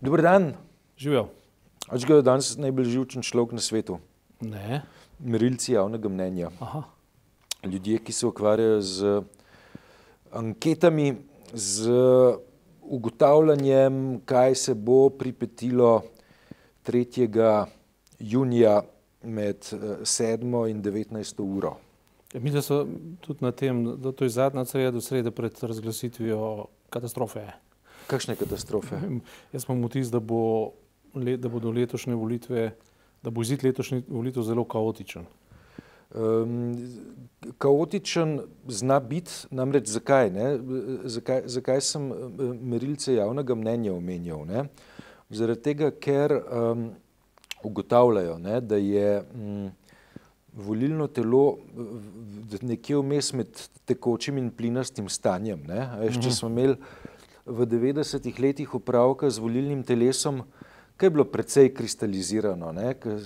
Dober dan. Živijo. Ač ga je danes najbolj živčen človek na svetu. Ne. Merilci javnega mnenja. Aha. Ljudje, ki se ukvarjajo z anketami, z ugotavljanjem, kaj se bo pripetilo 3. junija med 7. in 19. uro. Ja, mi so tudi na tem, da to je zadnja sreda do srede pred razglasitvijo katastrofe. Kakšne katastrofe? Jaz imam vtis, da, bo, da bodo letošnje volitve, da bo izid letošnjih volitev zelo kaotičen. Um, kaotičen zna biti, namreč zakaj, zakaj, zakaj sem merilce javnega mnenja omenjal? Ne? Zaradi tega, ker um, ugotavljajo, ne, da je um, volilno telo nekje vmes med tekočim in plinastim stanjem. Ne? Veš, če smo imeli v 90-ih letih upravka z volilnim telesom, ki je bilo precej kristalizirano, ker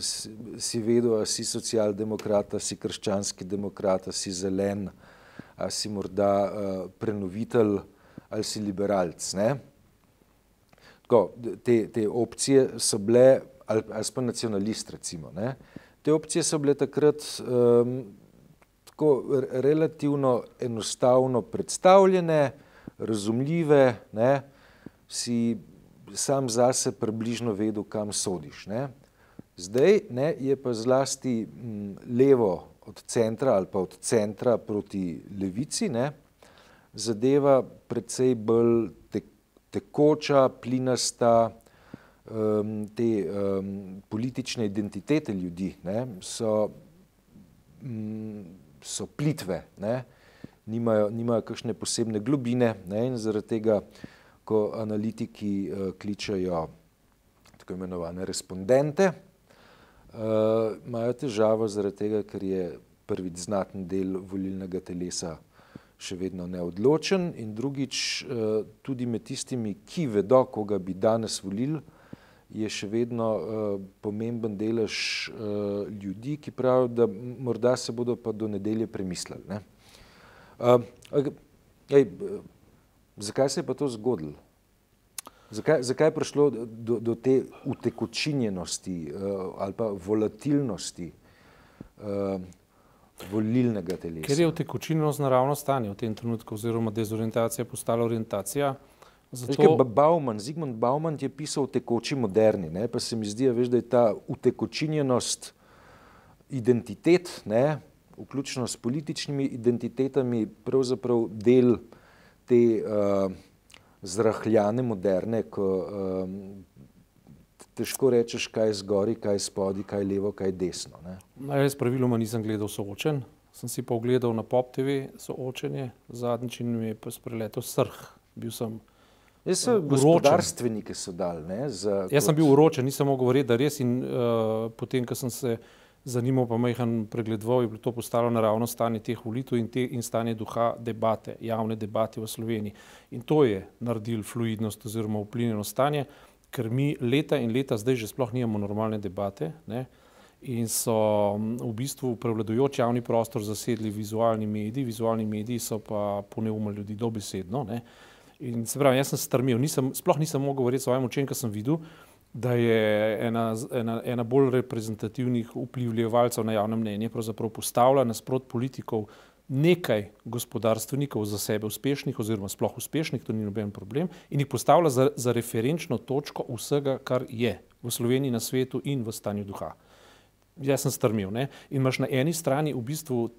si vedel, a si socialdemokrata, si krščanski demokrata, si zelen, a si morda uh, prenovitelj ali si liberalc. Tako, te, te opcije so bile, ali, ali pa nacionalist recimo, ne? te opcije so bile takrat um, tako relativno enostavno predstavljene, razumljive, ne, si sam zase približno vedel, kam sodiš. Ne. Zdaj ne, je pa zlasti m, levo od centra ali pa od centra proti levici, ne, zadeva precej bolj te, tekoča, plinasta, te um, politične identitete ljudi ne, so, m, so plitve. Ne nimajo, nimajo kakšne posebne globine ne, in zaradi tega, ko analitiki uh, kličajo tako imenovane respondente, uh, imajo težavo zaradi tega, ker je prvič znaten del volilnega telesa še vedno neodločen in drugič uh, tudi med tistimi, ki vedo, koga bi danes volili, je še vedno uh, pomemben delež uh, ljudi, ki pravijo, da morda se bodo pa do nedelje premislili. Ne. Uh, ej, zakaj se je pa to zgodilo? Zakaj, zakaj je prišlo do, do te utekočinjenosti uh, ali pa volatilnosti uh, volilnega telesa? Ker je utekočinjenost naravno stanje v tem trenutku, oziroma dezorientacija postala orientacija. Zato... Bauman, Zigmund Bauman je pisal o tekoči moderni, ne? pa se mi zdi, veš, da je ta utekočinjenost identitet, ne? Vključno s političnimi identitetami, pravzaprav del te uh, zrahljane moderne, ko um, težko rečeš, kaj je zgori, kaj je spodi, kaj je levo, kaj je desno. Ne? Jaz praviloma nisem gledal soočen, sem si pa ogledal na Pop TV soočenje, zadnjič mi je pa spreletel srh. Bil sem Jaz sem gospodarstvenike so dal. Ne, za, Jaz sem bil uročen, nisem mogel verjeti, da res in uh, potem, ko sem se zanimal pa majhen pregledoval, je bilo to postalo naravno stanje teh volitev in, te, in stanje duha debate, javne debate v Sloveniji. In to je naredil fluidnost oziroma vplinjeno stanje, ker mi leta in leta zdaj že sploh nimamo normalne debate ne? in so v bistvu prevladujoč javni prostor zasedli vizualni mediji, vizualni mediji so pa poneumili ljudi dobesedno. Ne? In se pravi, jaz sem strmil, nisem, sploh nisem mogel verjeti svojim očem, kar sem videl, da je ena, ena, ena bolj reprezentativnih vplivljevalcev na javno mnenje pravzaprav postavila nasprot politikov nekaj gospodarstvenikov za sebe uspešnih oziroma sploh uspešnih, to ni noben problem, in jih postavila za, za referenčno točko vsega, kar je v Sloveniji, na svetu in v stanju duha. Jaz sem strmil. Ne? In imaš na eni strani v bistvu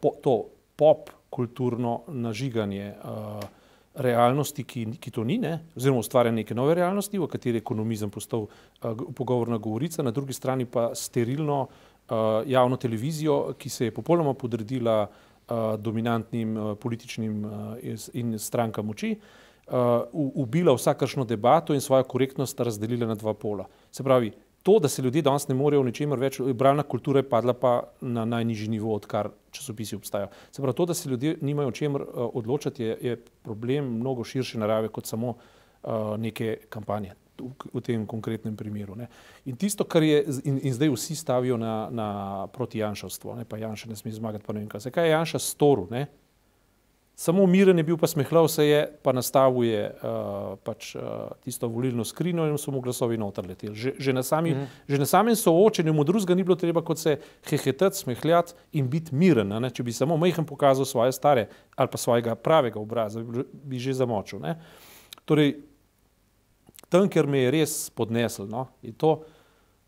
po, to pop kulturno nažiganje uh, realnosti, ki, ki to ni, ne? oziroma ustvarja neke nove realnosti, v kateri je ekonomizem postal uh, pogovorna govorica, na drugi strani pa sterilno uh, javno televizijo, ki se je popolnoma podredila uh, dominantnim uh, političnim uh, in strankam moči, uh, ubila vsakršno debato in svojo korektnost razdelila na dva pola. Se pravi, to, da se ljudje danes ne morejo v ničemer več, bralna kultura je padla pa na najnižji nivo, odkar časopisi obstajajo. Se pravi, to, da se ljudje nimajo o čemer uh, odločati, je, je problem mnogo širše narave kot samo uh, neke kampanje v, v tem konkretnem primeru. Ne. In tisto, kar je, in, in zdaj vsi stavijo na, na proti Janšavstvo, ne, pa Janša ne sme zmagati, pa ne vem kaj. Zakaj je Janša storil? Ne? Samo miren je bil, pa smehlal se je, pa nastavil je uh, pač, uh, tisto volilno skrinjo in so mu glasovi noter leteli. Že, že, na sami, mm. že na samem soočenju mu drugega ni bilo treba kot se hehetati, smehljati in biti miren. Ne? Če bi samo majhen pokazal svoje stare ali pa svojega pravega obraza, bi, bi že zamočil. Ne? Torej, tam, ker me je res podnesel, no, je to,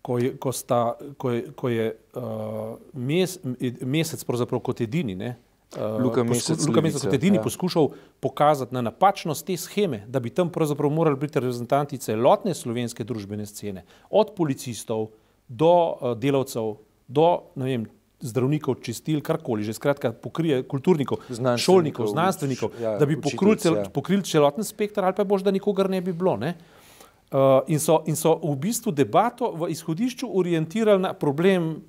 ko je, ko sta, ko je, ko je uh, mes, mesec, pravzaprav kot edini. Ne? Uh, Luka Mesec, Luka Mesec kot edini ja. poskušal pokazati na napačnost te scheme, da bi tam pravzaprav morali biti reprezentanti celotne slovenske družbene scene, od policistov do uh, delavcev, do vem, zdravnikov, čistil, karkoli, že skratka pokrije kulturnikov, znanstvenikov, šolnikov, znanstvenikov, uč, ja, da bi pokrili cel, ja. pokril celoten spektr ali pa bož, da nikogar ne bi bilo. Ne? Uh, in, so, in so v bistvu debato v izhodišču orientirali na problem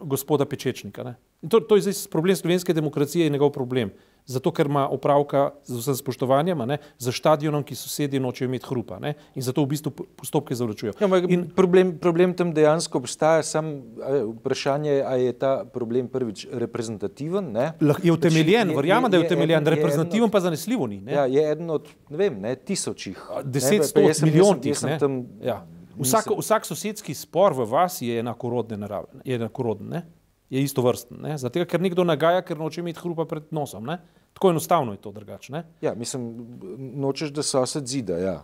gospoda Pečečnika. Ne? In to, to je zdaj problem slovenske demokracije in njegov problem. Zato, ker ima opravka z vsem spoštovanjem, ne, za stadionom, ki sosedje nočejo imeti hrupa. Ne, in zato v bistvu postopke zavlačujejo. Ja, in problem, problem tam dejansko obstaja, samo vprašanje, ali je ta problem prvič reprezentativen. Ne? Je utemeljen, verjamem, da je utemeljen, reprezentativen pa zanesljivo ni. Ne? Ja, je eden od ne vem, ne, tisočih. Deset, sto milijonov. Ja. Vsak, vsak sosedski spor v vas je enakorodne narave. Je enakorodne je isto vrsten. Zato, ker nekdo nagaja, ker noče imeti hrupa pred nosom. Ne? Tako enostavno je to drugače. Ja, mislim, nočeš, da sosed zida. Ja.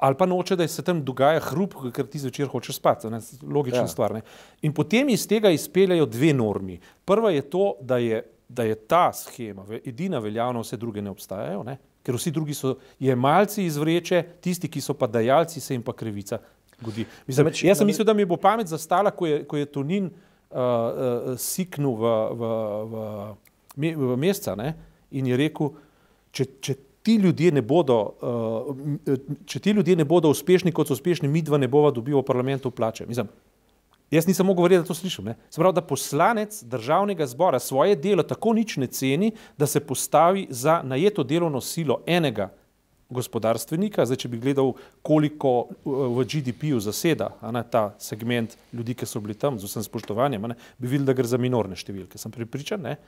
Ali pa noče, da se tam dogaja hrup, ker ti zvečer hočeš spati. Ne? Logična ja. stvar. Ne? In potem iz tega izpeljajo dve normi. Prva je to, da je, da je ta schema edina veljavna, vse druge ne obstajajo. Ne? Ker vsi drugi so jemalci izvreče, tisti, ki so pa dajalci, se jim pa krivica godi. Mislim, jaz sem mislil, da mi bo pamet zastala, ko je, ko je Tonin uh, siknil v, v, v, v meseca in je rekel, če, če, ti ne bodo, uh, če ti ljudje ne bodo uspešni, kot so uspešni, mi dva ne bova dobila v parlamentu plače. Mislim, jaz nisem mogel verjeti, da to slišim. Se pravi, da poslanec državnega zbora svoje delo tako nič ne ceni, da se postavi za najeto delovno silo enega gospodarstvenika. Zdaj, če bi gledal, koliko uh, v GDP-ju zaseda ne, ta segment ljudi, ki so bili tam z vsem spoštovanjem, ne, bi videl, da gre za minorne številke. Sem pripričan, ne?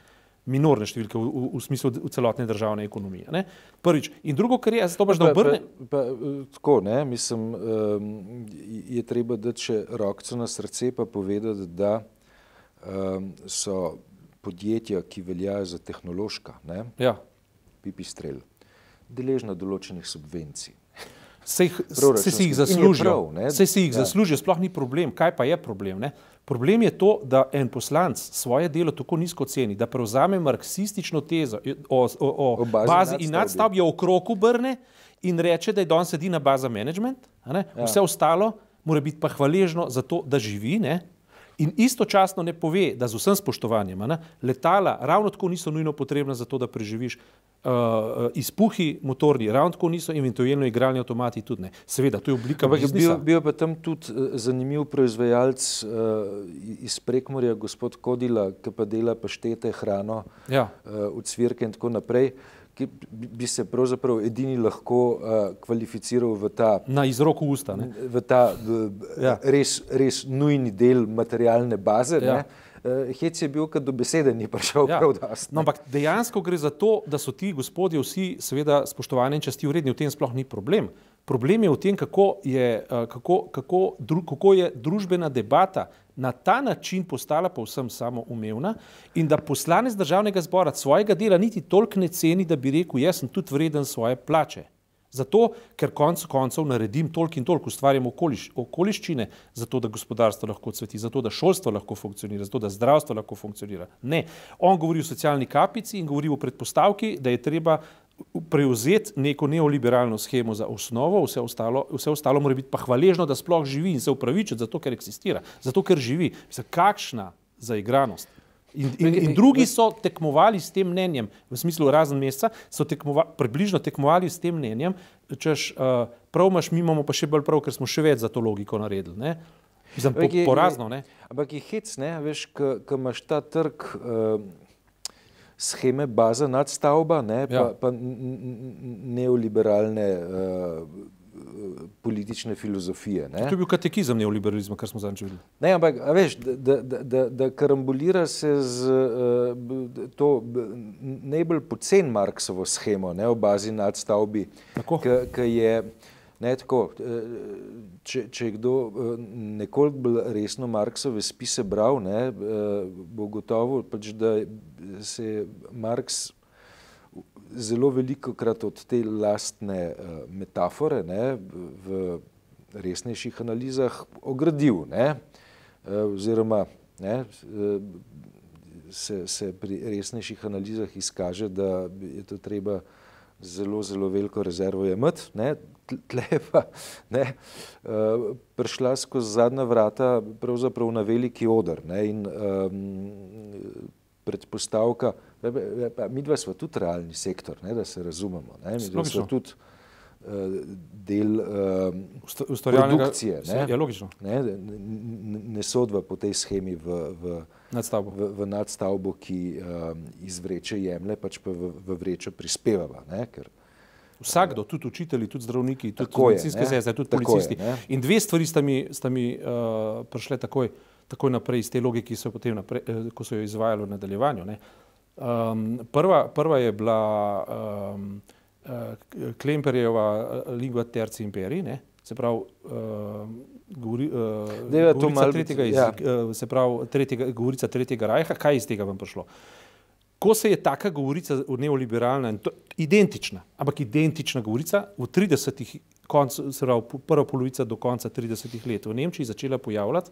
minorne številke v, v, v smislu celotne državne ekonomije. Ne? Prvič. In drugo, kar je, to pač da obrne. Pa, pa, pa, tako, ne, mislim, um, je treba dati še rokco na srce pa povedati, da um, so podjetja, ki veljajo za tehnološka, ne, ja. pipistrel, deležna določenih subvencij. Se jih, se si jih zaslužijo, se si jih ja. zaslužijo, sploh ni problem. Kaj pa je problem? Ne? Problem je to, da en poslanc svoje delo tako nizko ceni, da prevzame marksistično tezo o, o, o, o bazi, bazi in nadstavbi, okrog obrne in reče, da je danes edina baza management, ja. vse ostalo mora biti pa hvaležno za to, da živi. Ne? In istočasno ne pove, da z vsem spoštovanjem ne, letala ravno tako niso nujno potrebna za to, da preživiš. Uh, izpuhi motorni, ravno tako niso, eventualno igralni avtomati tudi ne. Seveda, to je oblika. Ampak bil, bil pa tam tudi uh, zanimiv proizvajalec uh, iz Prekmorja, gospod Kodila, ki pa dela paštete, hrano, ja. uh, od svirke in tako naprej. Uh, ki bi se pravzaprav edini lahko uh, kvalificiral v ta, na izroko usta, ne? v ta v, ja. res, res nujni del materialne baze. Ja. Uh, Hec je bil, kad do besede ni prišel ja. prav dosti. No, ampak dejansko gre za to, da so ti gospodje vsi seveda spoštovani in časti vredni, v tem sploh ni problem. Problem je v tem, kako je, uh, kako, kako, kako je družbena debata na ta način postala povsem samoumevna in da poslanec državnega zbora svojega dela niti toliko ne ceni, da bi rekel, jaz sem tudi vreden svoje plače. Zato, ker konec koncev naredim toliko in toliko, ustvarjam okoliš, okoliščine, zato da gospodarstvo lahko cveti, zato da šolstvo lahko funkcionira, zato da zdravstvo lahko funkcionira. Ne. On govori o socialni kapici in govori o predpostavki, da je treba prevzeti neko neoliberalno schemo za osnovo, vse ostalo, vse ostalo mora biti pa hvaležno, da sploh živi in se upravičiti zato, ker eksistira, zato, ker živi. Mislim, kakšna zaigranost. In, in, in drugi so tekmovali s tem mnenjem, v smislu razen meseca, so tekmova, približno tekmovali s tem mnenjem, češ uh, prav imaš, mi imamo pa še bolj prav, ker smo še več za to logiko naredili. Ne? Mislim, po, porazno. Ne? Ampak je hec, ne, veš, ko imaš ta trg. Uh, scheme baza nadstavba, ne, ja. pa, pa neoliberalne uh, politične filozofije. Ne. To je bil katekizem neoliberalizma, kar smo zadnjič videli. Ne, ampak veš, da, da, da, da karambulira se z uh, to najbolj pocen Marksovo schemo ne, o bazi nadstavbi, ki je ne, tako, če, če je kdo nekoliko bolj resno Marksove spise bral, ne, bo gotovo, pač, da se Marks zelo veliko krat od te lastne metafore ne, v resnejših analizah ogradil, ne, oziroma ne, se, se pri resnejših analizah izkaže, da je to treba zelo, zelo veliko rezervo imeti. Tle pa ne, uh, prišla skozi zadnja vrata pravzaprav na veliki odr ne, in um, predpostavka, Mi dva smo tudi realni sektor, ne, da se razumemo. Ne, mi dva smo tudi uh, del uh, produkcije. Ne, je logično. Ne, ne, ne sodva po tej schemi v, v, nadstavbo. v, v nadstavbo, ki um, iz vreče jemlje, pač pa v, v vrečo prispevava. Ne, ker, Vsakdo, tudi učitelji, tudi zdravniki, tudi medicinske sestre, tudi policisti. Je, In dve stvari sta mi, sta mi uh, prišle takoj, takoj naprej iz te logike, ki so, naprej, uh, ko so jo izvajali v nadaljevanju. Ne. Um, prva, prva je bila um, uh, Klemperjeva lingua terci imperij, ne? se pravi, uh, govori, uh, govorica, tretjega iz, ja. uh, se pravi tretjega, govorica tretjega rajha, kaj iz tega vam prišlo? Ko se je taka govorica neoliberalna, to, identična, ampak identična govorica v 30-ih, se pravi prva polovica do konca 30-ih let v Nemčiji začela pojavljati,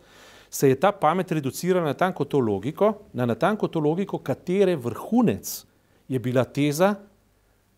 se je ta pamet reducirala na tanko to logiko, na natanko to logiko, katere vrhunec je bila teza,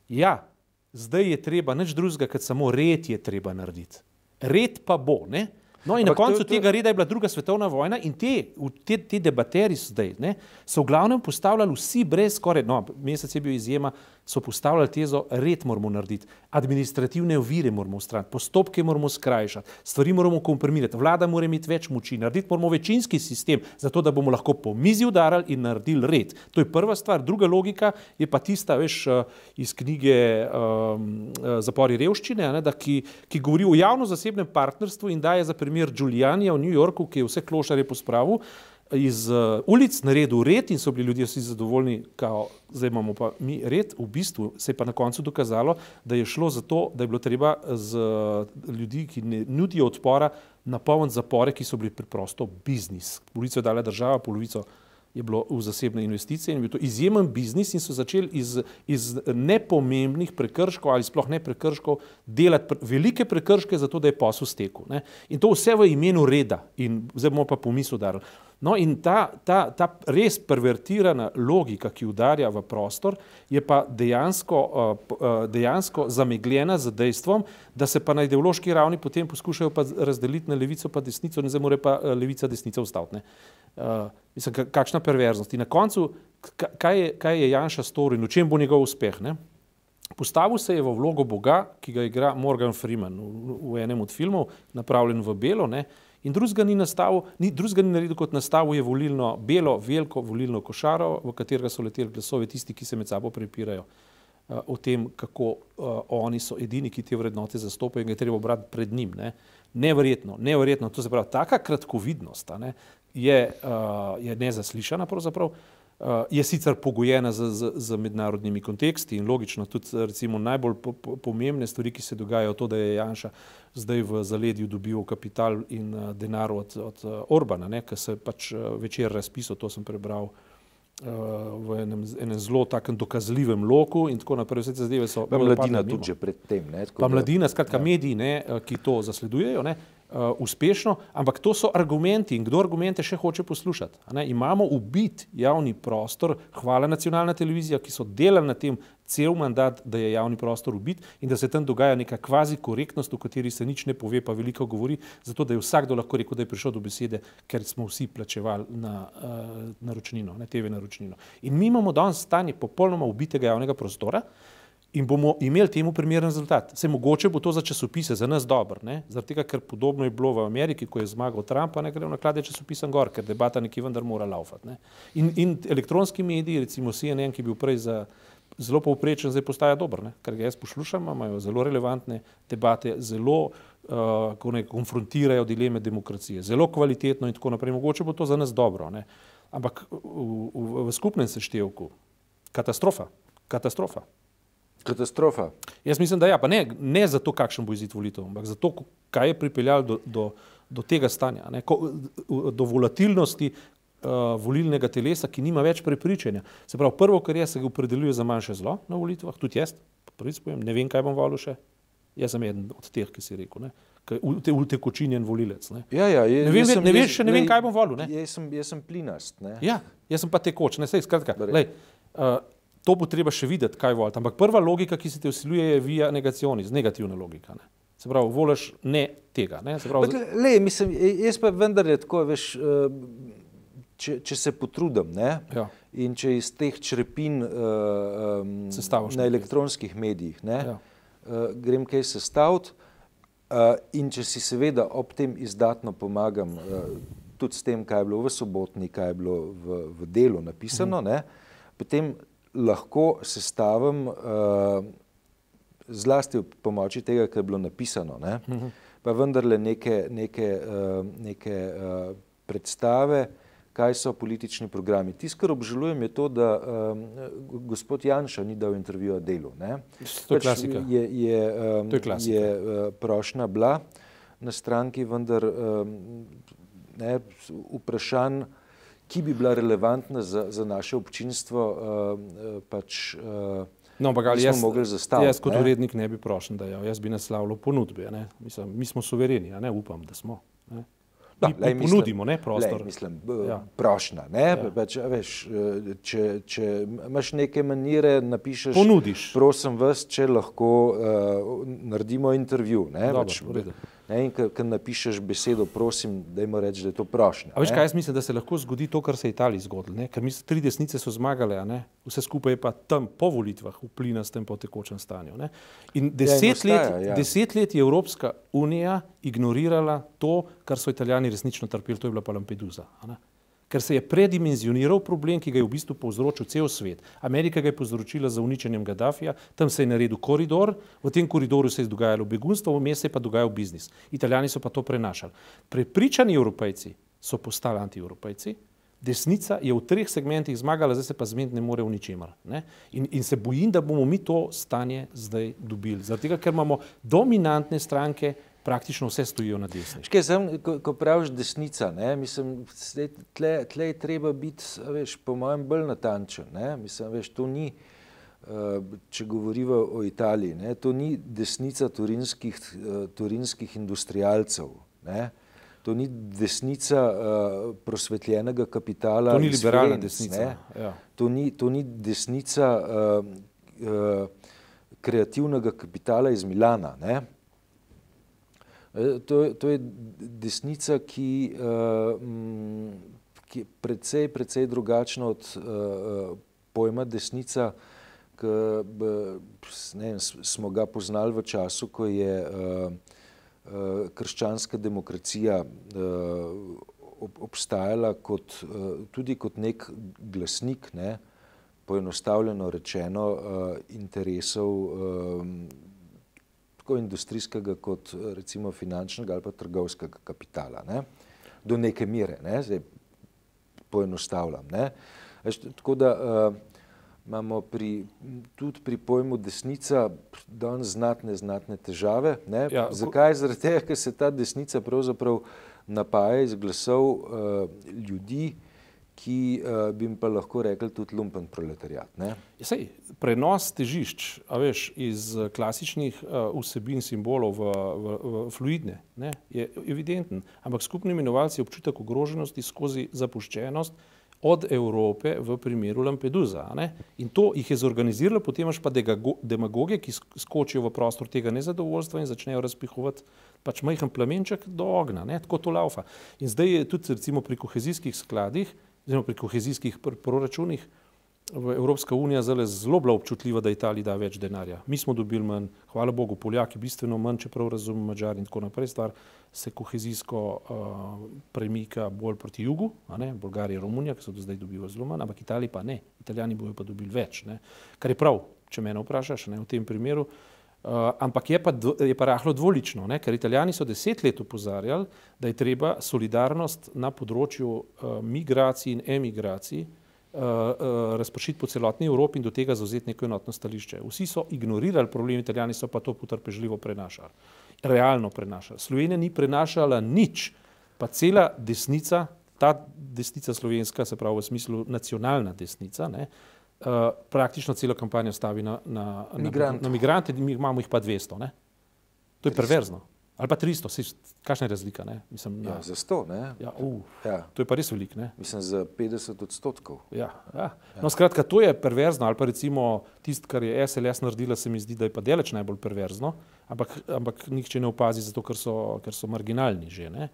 ja, zdaj je treba nič drugega, kot samo red je treba narediti. Red pa bo, ne? No, in Ampak na koncu to, to... tega reda je bila druga svetovna vojna, in te, te, te debateri zdaj ne, so v glavnem postavljali vsi brez skoraj, no, mesec je bil izjema, so postavljali tezo, red moramo narediti, administrativne ovire moramo ustraniti, postopke moramo skrajšati, stvari moramo komprimirati, vlada mora imeti več moči, narediti moramo večinski sistem, zato da bomo lahko po mizi udarali in naredili red. To je prva stvar. Druga logika je pa tista, veš, eh, iz knjige um, Zapori revščine, ne, da, ki, ki govori o javno-zasebnem partnerstvu in daje za primer Giulianija v New Yorku, ki je vse klošarje pospravil iz uh, ulic naredil red in so bili ljudje vsi zadovoljni, kao, zdaj imamo pa mi red, v bistvu se je pa na koncu dokazalo, da je šlo za to, da je bilo treba z uh, ljudi, ki ne nudijo odpora, napolniti zapore, ki so bili preprosto biznis. Polovico je dala država, polovico je bilo v zasebne investicije in je bil to izjemen biznis in so začeli iz, iz nepomembnih prekrškov ali sploh ne prekrškov delati pre, velike prekrške zato, da je posel stekel. Ne? In to vse v imenu reda in zdaj bomo pa pomisl udarili. No, in ta, ta, ta res pervertirana logika, ki udarja v prostor, je pa dejansko, uh, uh, dejansko zamegljena z dejstvom, da se pa na ideološki ravni potem poskušajo pa razdeliti na levico in desnico, ne zdaj mora pa uh, levica desnica ustaviti. Uh, mislim, kakšna perverznost. In na koncu, kaj je, kaj je Janša storil in v čem bo njegov uspeh? Ne? Postavil se je v vlogo Boga, ki ga igra Morgan Freeman v, v enem od filmov, napravljen v belo. Ne? In drugega ni, nastavil, ni, drugega ni naredil kot nastavil je volilno, belo, veliko volilno košaro, v katerega so leteli glasovi tisti, ki se med sabo prepirajo uh, o tem, kako uh, oni so edini, ki te vrednote zastopajo in ga je treba obrati pred njim. Ne. Neverjetno, neverjetno, to se pravi, taka kratkovidnost ne, je, uh, je nezaslišana pravzaprav. Uh, je sicer pogojena z, z, z mednarodnimi konteksti in logično tudi recimo najbolj po, po, pomembne stvari, ki se dogajajo, to, da je Janša zdaj v zaledju dobil kapital in uh, denar od, od uh, Orbana, ki se pač uh, večer razpisal, to sem prebral uh, v enem, enem zelo takem dokazljivem loku in tako naprej. Vse te zadeve so. Pa mladina tudi že predtem. Pa mladina, skratka ja. mediji, ne, ki to zasledujejo. Ne, uh, uspešno, ampak to so argumenti in kdo argumente še hoče poslušati. Imamo ubit javni prostor, hvala nacionalna televizija, ki so delali na tem cel mandat, da je javni prostor ubit in da se tam dogaja neka kvazi korektnost, v kateri se nič ne pove, pa veliko govori, zato da je vsakdo lahko rekel, da je prišel do besede, ker smo vsi plačevali na uh, naročnino, na TV naročnino. In mi imamo danes stanje popolnoma ubitega javnega prostora, in bomo imeli temu primeren rezultat. Se mogoče bo to za časopise, za nas dobro, zaradi tega, ker podobno je bilo v Ameriki, ko je zmagal Trump, ne gre v naklade časopisem gor, ker debata nekje vendar mora laufati. Ne? In, in elektronski mediji, recimo CNN, ki je bil prej za zelo povprečen, zdaj postaja dober, ne? ker ga jaz poslušam, imajo zelo relevantne debate, zelo uh, ne, konfrontirajo dileme demokracije, zelo kvalitetno in tako naprej. Mogoče bo to za nas dobro, ne? ampak v, v, v skupnem seštevku katastrofa, katastrofa. Katastrofa. Jaz mislim, da ja, pa ne, ne zato, kakšen bo izid volitev, ampak zato, kaj je pripeljalo do, do, do tega stanja, ne? Ko, do volatilnosti uh, volilnega telesa, ki nima več prepričanja. Se pravi, prvo, kar je, se ga opredeljuje za manjše zlo na volitvah, tudi jaz, povem, ne vem, kaj bom volil še. Jaz sem eden od teh, ki si rekel, ne? utekočinjen volilec. Ne, ja, ja, je, ne vem, sem, ne vem, še ne vem, kaj bom volil. Jaz sem, jaz sem plinast. Ne? Ja, jaz sem pa tekoč, ne sej, skratka. Lej, uh, to bo treba še videti, kaj volite. Ampak prva logika, ki se te usiljuje, je via negacionis, negativna logika. Ne? Se pravi, voliš ne tega. Ne? Pravi, But, le, mislim, jaz pa vendar je tako, veš, uh, če, če se potrudim ja. in če iz teh črepin uh, um, na elektronskih medijih ne, ja. uh, grem kaj sestaviti uh, in če si seveda ob tem izdatno pomagam, uh, tudi s tem, kaj je bilo v sobotni, kaj je bilo v, v delu napisano, mhm. ne, potem lahko sestavim uh, zlasti v pomoči tega, kar je bilo napisano, ne, mhm. pa vendarle neke, neke, uh, neke uh, predstave, kaj so politični programi. Tisto, kar obžalujem, je to, da um, gospod Janša ni dal intervjuja delu. Ne? To je pač klasika. Je, je, um, to je, klasika. je uh, prošnja bila na stranki, vendar um, ne, vprašanj, ki bi bila relevantna za, za naše občinstvo, uh, pač uh, No, ampak ali jaz, jaz kot ne? urednik ne bi prošen, da jaz bi naslavljal ponudbe. Mislim, mi smo suvereni, a ne upam, da smo. Ne? Da, mi lej, ponudimo mislim, ne, prostor. Lej, mislim, ja. Prošnja. Ne? Ja. Pač, veš, eh, če, če imaš neke manire, napišeš. Ponudiš. Prosim vas, če lahko uh, naredimo intervju. Ne? Dobar, Pač, Ne, in ko napišeš besedo, prosim, da jim rečeš, da je to prošnja. A veš, kaj jaz mislim, da se lahko zgodi to, kar se je Italiji zgodilo? Ker mislim, tri desnice so zmagale, vse skupaj je pa tam po volitvah vplina s tem po tekočem stanju. Ne? In deset, ja, in ostaja, let, ja. deset let je Evropska unija ignorirala to, kar so Italijani resnično trpeli, to je bila pa Lampedusa ker se je predimenzioniral problem, ki ga je v bistvu povzročil cel svet. Amerika ga je povzročila za uničenjem Gaddafija, tam se je naredil koridor, v tem koridoru se je dogajalo begunstvo, vmes se je pa dogajal biznis. Italijani so pa to prenašali. Prepričani evropejci so postali antievropejci, desnica je v treh segmentih zmagala, zdaj se pa zmed ne more v ničemer. In, in se bojim, da bomo mi to stanje zdaj dobili. Zato, ker imamo dominantne stranke, praktično vse stojijo na desni. Škaj, sem, ko, ko praviš desnica, ne, mislim, tle, tle je treba biti, veš, po mojem, bolj natančen. Ne, mislim, veš, to ni, uh, če govorimo o Italiji, ne, to ni desnica turinskih, uh, turinskih industrialcev. Ne, To ni desnica uh, prosvetljenega kapitala. To ni liberalna Ferenc, desnica. Ja. To, ni, to ni desnica uh, uh, kreativnega kapitala iz Milana. Ne? To, to je desnica, ki, uh, ki je precej, precej drugačna od uh, pojma desnica, ki ne, smo ga poznali v času, ko je krščanska demokracija obstajala kot, tudi kot nek glasnik, ne, poenostavljeno rečeno, interesov. Uh, tako industrijskega kot recimo finančnega ali pa trgovskega kapitala. Ne? Do neke mere, ne? zdaj poenostavljam. Ne? Veš, tako da uh, imamo pri, tudi pri pojmu desnica danes znatne, znatne težave. Ja, Zakaj? Zaradi tega, ker se ta desnica pravzaprav napaja iz glasov uh, ljudi, ki uh, bi jim pa lahko rekli tudi lumpen proletariat. Ja, sej, prenos težišč veš, iz eh, klasičnih uh, vsebin simbolov v, v, v fluidne ne, je evidenten, ampak skupni imenovalci občutek ogroženosti skozi zapuščenost od Evrope v primeru Lampedusa. Ne? In to jih je zorganiziralo, potem imaš pa demagoge, ki skočijo v prostor tega nezadovoljstva in začnejo razpihovati pač majhen plamenček do ogna, ne? tako to laufa. In zdaj je tudi recimo pri kohezijskih skladih, oziroma pri kohezijskih proračunih, Evropska unija zdaj zelo bila občutljiva, da Italija da več denarja. Mi smo dobili manj, hvala Bogu, Poljaki bistveno manj, čeprav razumem Mačar in tako naprej. Stvar se kohezijsko uh, premika bolj proti jugu, Bolgarija, Romunija, ki so do zdaj dobili zelo manj, ampak Italija pa ne. Italijani bojo pa dobili več, ne? kar je prav, če me vprašaš ne, v tem primeru. Uh, ampak je pa, je pa rahlo dvolično, ne? ker italijani so deset let upozarjali, da je treba solidarnost na področju uh, migracij in emigracij uh, uh, razpršiti po celotni Evropi in do tega zauzeti neko enotno stališče. Vsi so ignorirali problem, italijani so pa to potrpežljivo prenašali, realno prenašali. Slovenija ni prenašala nič, pa cela desnica, ta desnica slovenska, se pravi v smislu nacionalna desnica, ne, uh, praktično celo kampanjo stavi na, na, na, na migrante, mi imamo jih pa 200. Ne. To je perverzno. Ali pa 300, kakšna je razlika? Mislim, ja, za 100, ne? Ja, uh, ja. To je pa res velik, ne? Mislim, za 50 odstotkov. Ja, ja. No, skratka, to je perverzno, ali pa recimo tisto, kar je SLS naredila, se mi zdi, da je pa deleč najbolj perverzno, ampak, ampak nihče ne opazi, zato ker so, ker so marginalni že, ne?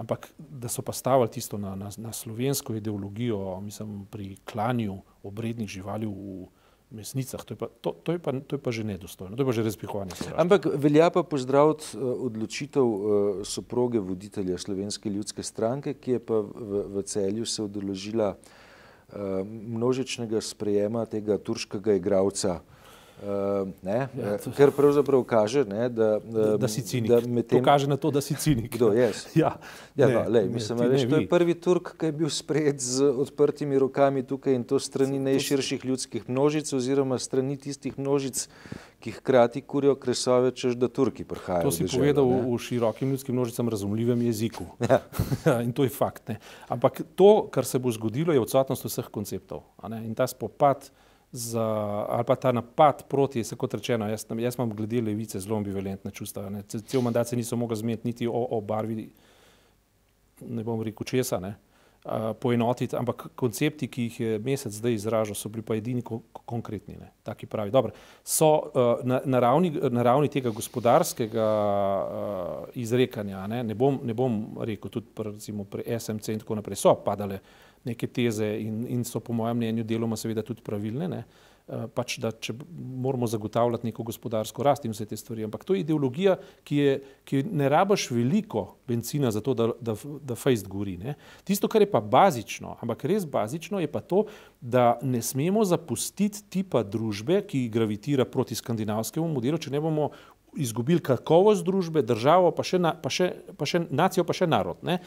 Ampak da so pa stavili tisto na, na, na slovensko ideologijo, mislim, pri klanju obrednih živali v, mesnicah, to je, pa, to, to, je pa, to je pa že nedostojno, to je pa že razpihovanje. Ampak velja pa pozdraviti uh, odločitev uh, soproge voditelja Slovenske ljudske stranke, ki je pa v, v celju se odložila uh, množičnega sprejema tega turškega igravca ne, ja, to... Ker pravzaprav kaže, ne, da, da, da si cinik. Da tem... To kaže na to, da si cinik. Kdo je? Ja, ja, ne, no, lej, mislim, ne, veš, to je prvi Turk, ki je bil sprejet z odprtimi rokami tukaj in to strani najširših ljudskih množic oziroma strani tistih množic, ki hkrati kurijo kresove, češ da Turki prihajajo. To si državo, povedal ne? v širokim ljudskim množicam razumljivem jeziku. Ja. in to je fakt. Ne. Ampak to, kar se bo zgodilo, je odsotnost vseh konceptov. In ta spopad za, ali pa ta napad proti, se kot rečeno, jaz, jaz imam glede levice zelo ambivalentne čustva. Ne. Cel mandat se niso mogli zmeniti niti o, o barvi, ne bom rekel česa, ne, uh, poenotiti, ampak koncepti, ki jih je mesec zdaj izražal, so bili pa edini ko, konkretni, ne, taki pravi. Dobro, so uh, na, na, ravni, na ravni tega gospodarskega uh, izrekanja, ne, ne, bom, ne bom rekel, tudi pri, recimo, pri SMC in tako naprej, so padale neke teze in, in so po mojem mnenju deloma seveda tudi pravilne, ne? Eh, pač da če moramo zagotavljati neko gospodarsko rast in vse te stvari. Ampak to je ideologija, ki, je, ki ne rabaš veliko benzina za to, da, da, da fejst gori. Ne? Tisto, kar je pa bazično, ampak res bazično, je pa to, da ne smemo zapustiti tipa družbe, ki gravitira proti skandinavskemu modelu, če ne bomo izgubili kakovost družbe, državo, pa še, na, pa še, pa še nacijo, pa še narod. Ne?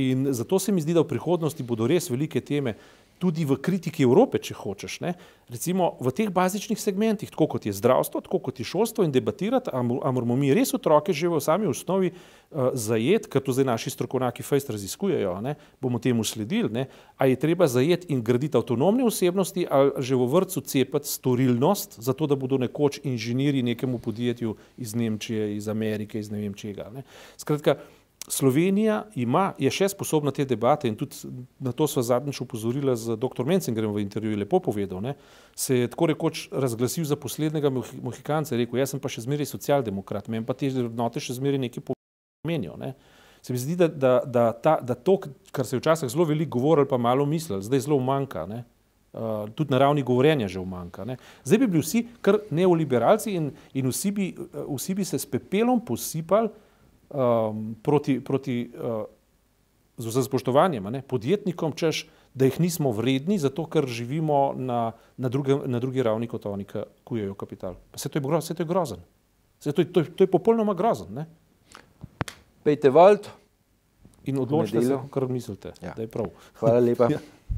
In zato se mi zdi, da v prihodnosti bodo res velike teme, tudi v kritiki Evrope, če hočeš. Ne? Recimo v teh bazičnih segmentih, tako kot je zdravstvo, tako kot je šolstvo in debatirati, a moramo mi res otroke že v sami osnovi uh, zajet, ker to zdaj naši strokovnjaki fejst raziskujejo, ne? bomo temu sledili, ne? a je treba zajet in graditi avtonomne osebnosti, ali že v vrtu cepati storilnost, zato da bodo nekoč inženirji nekemu podjetju iz Nemčije, iz Amerike, iz ne vem čega. Ne? Skratka, Slovenija ima, je še sposobna te debate in tudi na to sva zadnjič upozorila z dr. Mencingerjem v intervjuju, lepo povedal, ne, se je tako rekoč razglasil za poslednjega mohikanca, rekel, jaz sem pa še zmeraj socialdemokrat, meni pa te vrednote še zmeraj nekaj pomenijo. Ne. Se mi zdi, da, da, da, ta, da to, kar se je včasih zelo veliko govorili, pa malo mislili, zdaj zelo umanka. Ne. Uh, tudi na ravni govorjenja že umanka. Ne. Zdaj bi bili vsi kar neoliberalci in, in vsi, bi, uh, vsi bi se s pepelom posipali um, proti, proti uh, z vsem spoštovanjem ne, podjetnikom, češ, da jih nismo vredni, zato ker živimo na, na, druge, na drugi ravni kot oni, ki kujejo kapital. Vse to je, gro, vse to je grozen. Vse to, je, to, je, to je popolnoma grozen. Ne. Pejte vald in odločite se, kar mislite, ja. da je prav. Hvala lepa. ja.